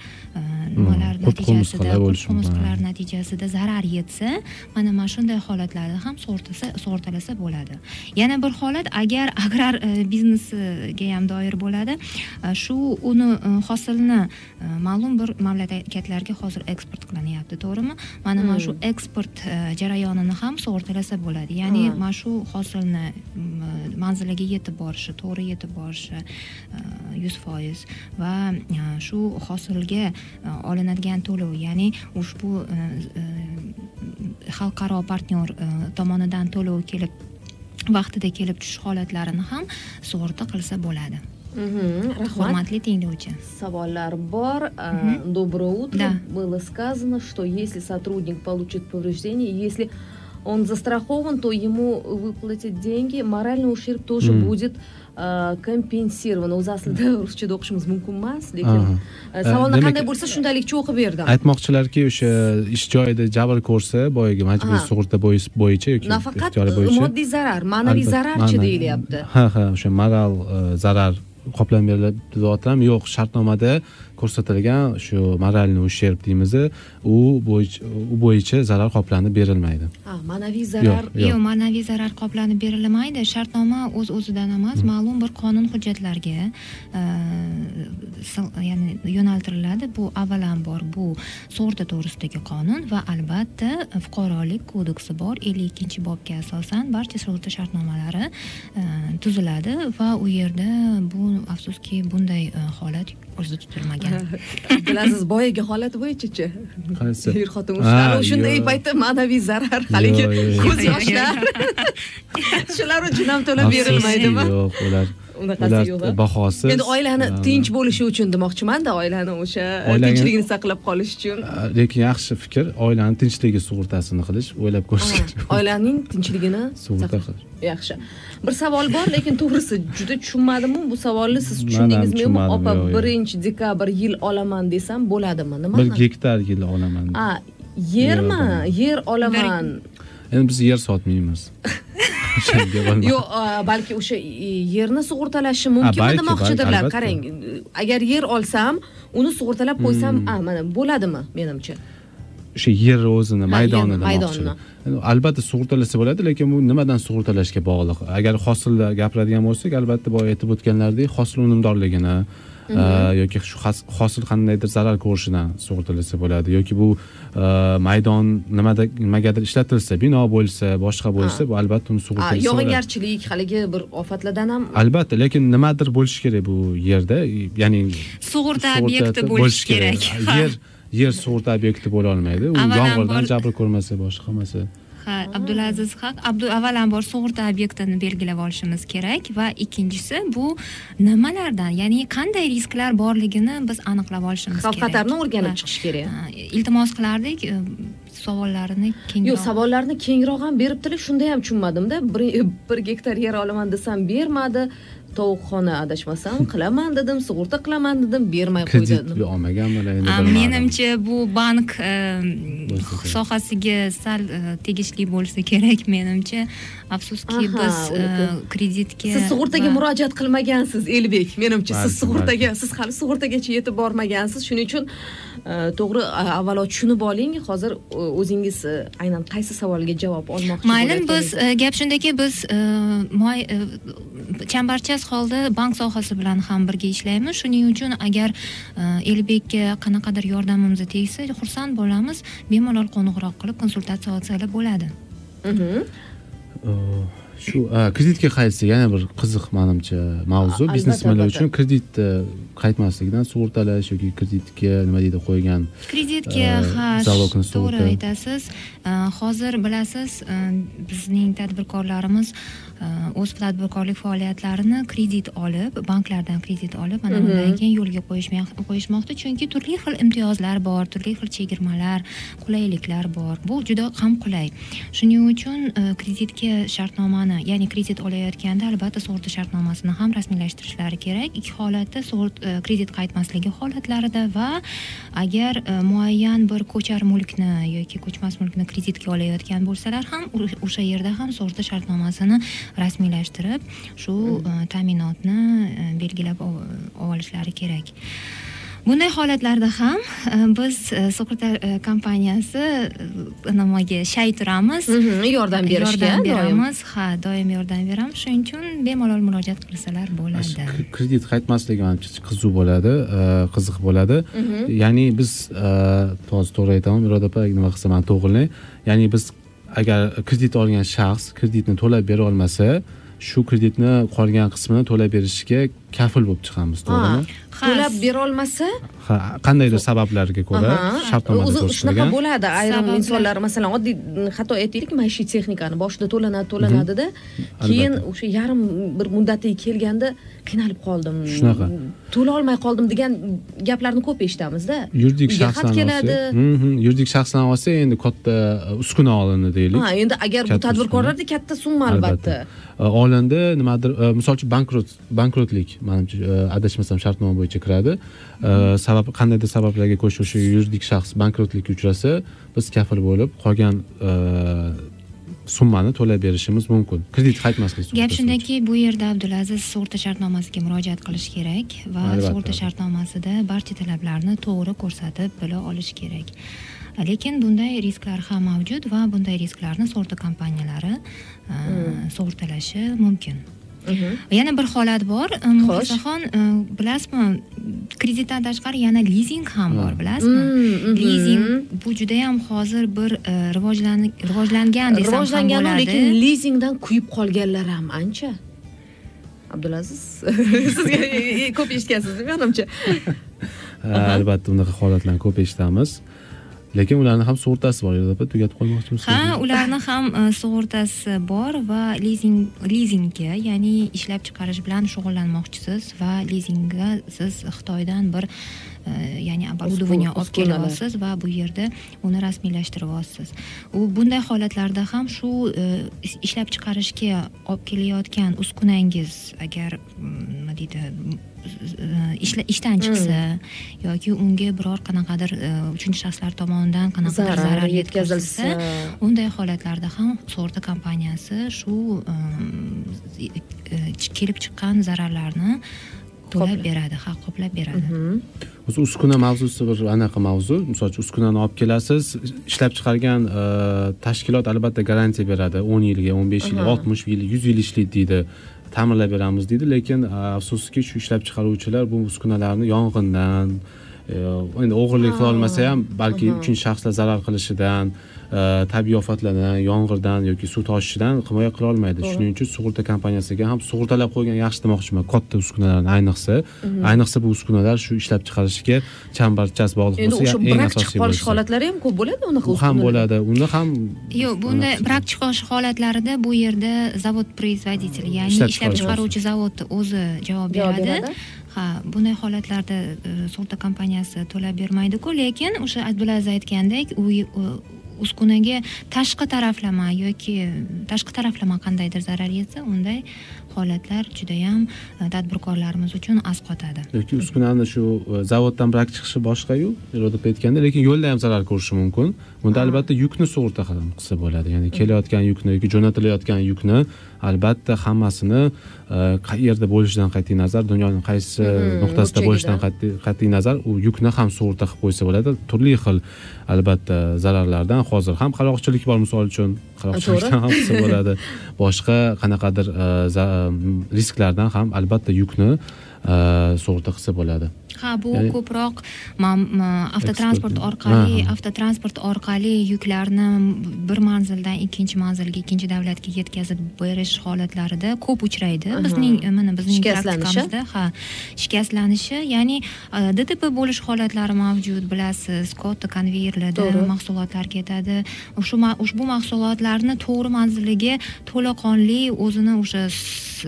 nimalar natijasida qurmisqalar natijasida zarar yetsa mana mana shunday holatlarda ham sug'urtasa sug'urtalasa bo'ladi yana bir holat agar agrar e, biznesiga ham doir bo'ladi e, shu uni e, hosilni ma'lum bir mamlakatlarga hozir eksport qilinyapti to'g'rimi? Mana mana shu eksport e, jarayonini ham sug'urtalasa bo'ladi. Ya'ni Ha. mana shu hosilni manziliga yetib borishi to'g'ri yetib borishi yuz foiz va shu hosilga olinadigan to'lov ya'ni ushbu xalqaro partnyor tomonidan to'lov kelib vaqtida kelib tushish holatlarini ham sug'urta qilsa bo'ladi Mhm, tinglovchi Savollar bor. А, Мгм. Доброе утро. Да. Было сказано, что если сотрудник получит повреждение, если он застрахован, то ему выплатят деньги. Моральный ущерб тоже Мгм. будет компенсирован. O'zi aslida ruschada o'qishimiz mumkin emas, lekin savolni qanday bo'lsa shundalikcha o'qib berdim. aytmoqchilarki o'sha ish joyida jabr ko'rsa boyagi majburiy sug'urta bo'yicha yoki Nafaqat moddiy zarar, ma'naviy zararchi deyilyapti. ha ha o'sha moral e, zarar qoplanib beriladi deyaptiram yo'q shartnomada ko'rsatilgan shu moralniy ущерб deymiz u bo'yicha u bo'yicha zarar qoplanib berilmaydi. Ha, ma'naviy zarar Yo'q. ma'naviy zarar qoplanib berilmaydi. Shartnoma o'z o'zidan emas ma'lum bir qonun hujjatlarga e, ya'ni yo'naltiriladi. Bu avvalambor bu sug'urta to'g'risidagi qonun va albatta fuqarolik kodeksi bor. Ellik ikkinchi bobga asosan barcha sug'urta shartnomalari e, tuziladi va u yerda bu afsuski bunday e, holat ko'zda tutilmagan. (laughs) Abdulaziz boyagi holat bo'yicha-chi? qaysi? Er xotin Ha, urushlar shunday paytda ma'naviy zarar haligi ko'z yoshlar. (laughs) Shular uchun ham to'lab berilmaydimi? yo'q ular unaqasi yo'q bahosi endi oilani tinch bo'lishi uchun demoqchimanda oilani o'sha e, tinchligini saqlab qolish uchun. Lekin yaxshi fikr oilani tinchligi sug'urtasini qilish o'ylab ko'rish kerak oilaning tinchligini (laughs) sug'urta qilish. Yaxshi. Bir savol bor lekin to'g'risi juda tushunmadimu bu savolni? Siz tushundingizmi yo'qmi opa birinchi dekabr yil olaman desam bo'ladimi? Nima bir gektar yil olaman. A yermi? Yer olaman. Endi biz yer sotmaymiz (laughs) O'shanga (laughs) bo'lmaydi. yo'q balki o'sha e, yerni sug'urtalashi mumkinmi demoqchidirlar qarang agar yer olsam uni sug'urtalab qo'ysam Hmm. a mana bo'ladimi menimcha o'sha yer o'zini Ha, maydoni yerni, demoqchi maydonni. Endi albatta sug'urtalasa bo'ladi lekin bu nimadan sug'urtalashga bog'liq agar hosilni gapiradigan bo'lsak albatta boya aytib o'tganlaridek hosil unumdorligini yoki shu hosil qandaydir zarar ko'rishidan sug'urtalasa bo'ladi yoki bu e, maydon nimada nimagadir ishlatilsa bino bo'lsa boshqa bo'lsa bu albatta uni A, sug'urtalasa bo'ladi. yog'ingarchilik haligi bir ofatlardan ham albatta lekin nimadir bo'lishi kerak bu yerda ya'ni sug'urta obyekti bo'lishi kerak. yer yer sug'urta obyekti bo'la olmaydi. U yomg'irdan jabr ko'rmasa boshqa qilmasa ha abdulaziz haq abdu avvalambor sug'urta obyektini belgilab olishimiz kerak va ikkinchisi bu nimalardan ya'ni qanday risklar borligini biz aniqlab olishimiz xavf kerak. xatarni o'rganib chiqish kerak. iltimos qilardik savollarini kengroq yo'q savollarni kengroq ham beribdilar shunda ham tushunmadimda bir, bir gektar yer olaman desam bermadi. Tovuqxona adashmasam qilaman dedim sug'urta qilaman dedim bermay qo'ydi kredit olmaganmilar endi menimcha bu bank e, sohasiga sal e, tegishli bo'lsa kerak menimcha. Afsuski biz e, kreditga siz sug'urtaga murojaat qilmagansiz elbek. Menimcha siz sug'urtaga siz hali sug'urtagacha yetib bormagansiz. Shuning uchun to'g'ri avvalo tushunib oling. Hozir o'zingiz e, aynan qaysi savolga javob olmoqchi mayli biz e, gap shundaki biz e, moy- chambarchas holda bank sohasi bilan ham birga ishlaymiz. Shuning uchun agar elbekka qanaqadir yordamimiz tegsa xursand bo'lamiz. Bemalol qo'ng'iroq qilib konsultatsiya olsalar bo'ladi. Mhm. Shu kreditga qaytsa yana bir qiziq manimcha mavzu biznesmenlar uchun kreditni qaytmasligidan sug'urtalash yoki kreditga nima deydi qo'ygan kreditga Э, ha залогni to'g'ri aytasiz. Э, hozir bilasiz bizning tadbirkorlarimiz o'z tadbirkorlik faoliyatlarini kredit olib banklardan kredit olib mana undan keyin yo'lga qo'yishmoqda. Chunki turli xil imtiyozlar bor turli xil chegirmalar qulayliklar bor. Bu juda ham qulay. Shuning uchun e, kreditga shartnomani ya'ni kredit olayotganda albatta sug'urta shartnomasini ham rasmiylashtirishlari kerak. Ikki holatda e, kredit qaytmasligi holatlarida va agar e, muayyan bir ko'char mulkni yoki ko'chmas mulkni kreditga olayotgan bo'lsalar ham o'sha yerda ham sug'urta shartnomasini rasmiylashtirib shu e, ta'minotni e, belgilab ol- olishlari kerak. Bunday holatlarda ham e, biz sug'urta e, kompaniyasi nimaga shay turamiz. Yordam berishga yordam beramiz. Ha doim yordam beramiz. Shuning uchun bemalol murojaat qilsalar bo'ladi. Kredit qaytmasligi manimcha qiziq bo'ladi qiziq bo'ladi. Ya'ni biz hozir to'g'ri aytaman murod opa nima qilsa mani to'g'rilang ya'ni biz agar kredit olgan shaxs kreditni to'lab bera olmasa shu kreditni qolgan qismini to'lab berishga kafil bo'lib chiqamiz to'g'rimi? To'lab berolmasa ha qandaydir sabablarga ko'ra shartnomada o'zi shunaqa bo'ladi ayrim insonlar masalan oddiy xato aytaylik maishiy texnikani boshida to'lanadi to'lanadida keyin Albatta. o'sha yarim bir muddatiga kelganda qiynalib qoldim. Shunaqa. to'la olmay qoldim degan gaplarni ko'p eshitamizda yuridik shaxsdan keladi. Mhm, yuridik shaxsdan olsa endi katta uskuna olindi deylik. Ha endi agar bu tadbirkorlarda katta summa albatta. Olindi nimadir misol uchun bankrot bankrotlik manimcha adashmasam shartnoma bo'yicha kiradi. Sabab qandaydir sabablarga ko'ra o'sha yuridik shaxs bankrotlikka uchrasa biz kafil bo'lib qolgan summani to'lab berishimiz mumkin. Kredit qaytmaslik gap shundaki bu yerda abdulaziz sug'urta shartnomasiga murojaat qilish kerak va sug'urta shartnomasida barcha talablarni to'g'ri ko'rsatib bila olish kerak. Lekin bunday risklar ham mavjud va bunday risklarni sug'urta kompaniyalari uh, sug'urtalashi mumkin. Yana bir holat bor. Muxlisaxon bilasizmi kreditdan tashqari yana lizing ham bor Ha. bilasizmi? Mm, mhm. lizing bu judayam hozir bir rivojlan- rivojlangan desam bo'ladi. lekin lizingdan kuyib qolganlar ham ancha? Abdulaziz (laughs) sizga ko'p eshitgansiz menimcha (laughs) Ha, albatta unaqa holatlarni ko'p eshitamiz lekin ularni ham sug'urtasi bor opa tugatib qolmoqchimisiz ha ularni ham uh, sug'urtasi bor va lizing lizingga ya'ni ishlab chiqarish bilan shug'ullanmoqchisiz va lizingga siz xitoydan bir uh, ya'ni оборудование olib kelyapsiz va bu yerda uni rasmiylashtiryapsiz. U bunday holatlarda ham shu is- ishlab chiqarishga olib kelayotgan uskunangiz agar nima deydi ishdan chiqsa yoki unga biror qanaqadir uh, uchinchi shaxslar tomonidan qanaqadir zarar yetkazilsa. unday holatlarda ham sug'urta kompaniyasi shu e, kelib chiqqan zararlarni to'lab beradi ha qoplab beradi. Mhm. o'zi uskuna mavzusi bir anaqa mavzu. Misol uchun uskunani olib kelasiz ishlab chiqargan e, tashkilot albatta garantiya beradi. o'n yilga o'n besh yil Aha. oltmish yil yuz yil ishlaydi deydi ta'mirlab beramiz deydi. Lekin e, afsuski shu ishlab chiqaruvchilar bu uskunalarni yong'indan e, endi o'g'irlik qila olmasa ham balki uchinchi shaxslar zarar qilishidan tabiiy ofatlardan yomg'irdan yoki suv toshishidan himoya qila olmaydi. Shuning uchun sug'urta kompaniyasiga ham sug'urtalab qo'ygan yaxshi demoqchiman. Katta uskunalarni ayniqsa. Ayniqsa bu uskunalar shu ishlab chiqarishga chambarchas bog'liq endi bo'lsa o'sha eng brak chiqib asosiy qolish holatlari ham ko'p bo'ladi unaqa ham bo'ladi. Uni ham yo'q bunda brak chiqish holatlarida bu yerda zavod производитель ya'ni Ishlab chiqaruvchi. zavod o'zi javob beradi. ha bunday holatlarda e, sug'urta kompaniyasi to'lab bermaydiku lekin o'sha abdulaziz aytgandek u- uskunaga tashqi taraflama yoki tashqi taraflama qandaydir zarar yetsa unday holatlar judayam e, tadbirkorlarimiz uchun asqotadi. Yoki uskunani shu e, zavoddan brak chiqishi boshqayu deb aytganda lekin yo'lda ham zarar ko'rishi mumkin. Bunda albatta yukni sug'urta qilsa bo'ladi. Ya'ni kelayotgan yukni yoki jo'natilayotgan yukni albatta hammasini e, qayerda bo'lishidan qat'iy nazar dunyoning qaysi nuqtasida burchagidan. bo'lishidan qat'iy nazar u yukni ham sug'urta qilib qo'ysa bo'ladi. Turli xil albatta zararlardan hozir ham qaloqchilik bor misol uchun. Qaloqchilikdan ham qilsa bo'ladi. (laughs) Boshqa qanaqadir Ehm, risklardan ham albatta yukni ehm, sug'urta qilsa bo'ladi. Ha bu Ya'ni- ko'proq avtotransport orqali avtotransport orqali yuklarni bir manzildan ikkinchi manzilga ikkinchi davlatga yetkazib berish holatlarida ko'p uchraydi. Bizning mana bizning Shikastlanishi? praktikamizda ha shikastlanishi ya'ni e, dtp bo'lish holatlari mavjud bilasiz katta konveyerlarda mahsulotlar ketadi. Shu ushbu mahsulotlarni to'g'ri manziliga to'laqonli o'zini o'sha s-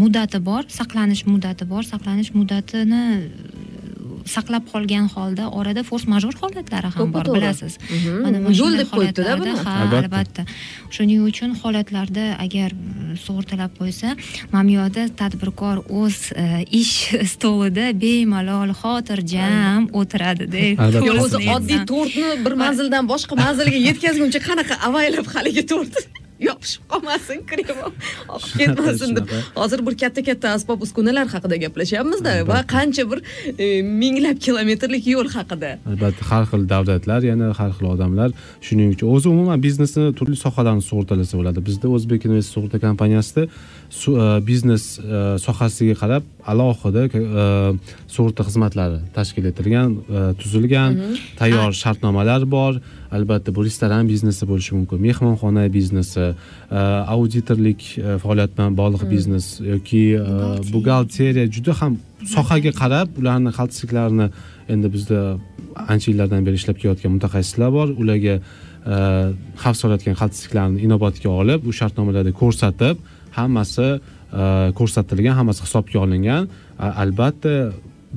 muddati bor saqlanish muddati bor saqlanish muddatini saqlab qolgan holda orada fors major holatlari ham bor bilasiz. Mhm. mana Yo'l deb qo'yibdi-da buni. ha Albatta. shuning uchun holatlarda agar sug'urtalab qo'ysa yoqda tadbirkor o'z e, ish (laughs) stolida bemalol xotirjam o'tiradida o'zi oddiy tortni bir manzildan boshqa manzilga yetkazguncha qanaqa avaylab haligi tort yopishib qolmasin krem oqib ketmasin deb hozir bir katta katta asbob uskunalar haqida gaplashyapmizda va qancha bir e, minglab kilometrlik yo'l haqida. Albatta har xil davlatlar yana har xil odamlar shuning uchun o'zi umuman biznesni turli sohalarni sug'urtalasa bo'ladi. Bizda o'zbek invest sug'urta kompaniyasida e, biznes e, sohasiga qarab alohida sug'urta xizmatlari tashkil etilgan tuzilgan. Tayyor shartnomalar bor albatta bu restoran biznesi bo'lishi mumkin. Mehmonxona biznesi e, auditorlik e, faoliyat bilan bog'liq biznes yoki e, buxgalteriya juda ham sohaga qarab ularni xaltsiklarni endi bizda ancha yillardan beri ishlab kelayotgan mutaxassislar bor. Ularga xavf solayotgan xaltsiklarni inobatga olib u shartnomalarda ko'rsatib hammasi ko'rsatilgan hammasi hisobga olingan. Albatta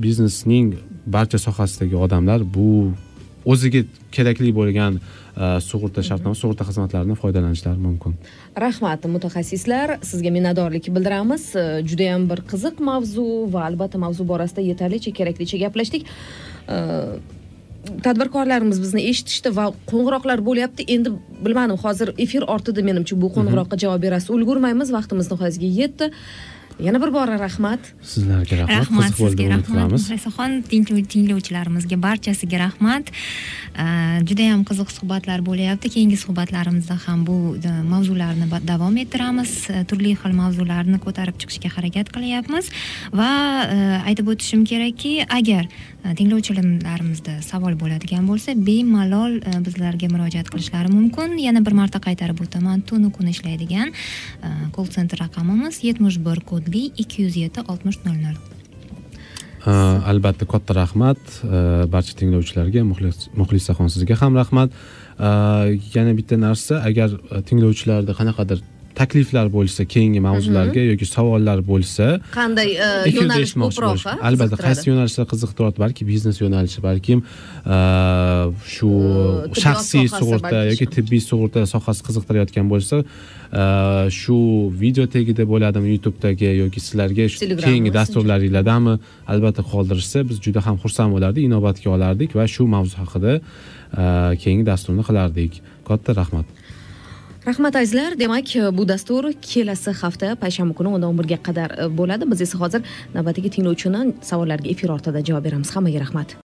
biznesning barcha sohasidagi odamlar bu o'ziga kerakli bo'lgan e, sug'urta shartnoma sug'urta xizmatlaridan foydalanishlari mumkin. Rahmat mutaxassislar. Sizga minnatdorlik bildiramiz. E, judayam bir qiziq mavzu va albatta mavzu borasida yetarlicha keraklicha gaplashdik. E, tadbirkorlarimiz bizni eshitishdi va qo'ng'iroqlar bo'lyapti. Endi bilmadim hozir efir ortida menimcha. Bu qo'ng'iroqqa javob berasiz. Ulgurmaymiz vaqtimiz nihoyasiga yetdi. Yana bir bora rahmat. Sizlarga rahmat rahmat sizga rahmat. muxlisaxon tinglovchilarimizga barchasiga rahmat. Uh, judayam qiziq suhbatlar bo'lyapti. Keyingi suhbatlarimizda ham bu uh, mavzularni davom ettiramiz. Turli xil mavzularni ko'tarib chiqishga harakat qilyapmiz. Va uh, aytib o'tishim kerakki agar uh, tinglovchilarimizda savol bo'ladigan bo'lsa bemalol bizlarga murojaat qilishlari mumkin. Yana bir marta qaytarib o'taman. Tunu kun ishlaydigan kol sentr raqamimiz yetmish bir kodli ikki yuz yetti oltmish nol nol. Albatta katta rahmat. Barcha tinglovchilarga Muxlis- muxlisaxon sizga ham rahmat. Yana bitta narsa agar tinglovchilarda qanaqadir takliflar bo'lsa keyingi mavzularga yoki savollar bo'lsa qanday efirda yo'nalish ko'proq albatta qaysi yo'nalishlar qiziqtiradi? Balki biznes yo'nalishi balkim uh, shu shaxsiy sug'urta yoki tibbiy sug'urta sohasi qiziqtirayotgan bo'lsa uh, shu video tagida bo'ladimi youtubedagi yoki sizlarga shu keyingi dasturlaringlardami albatta qoldirishsa biz juda ham xursand bo'lardik inobatga olardik va shu mavzu haqida keyingi dasturni qilardik. Katta rahmat rahmat azizlar. Demak e, bu dastur kelasi hafta payshanba kuni o'ndan o'n birga qadar e, bo'ladi. Biz esa hozir navbatdagi tinglovchini savollariga efir ortida javob beramiz. Hammaga rahmat.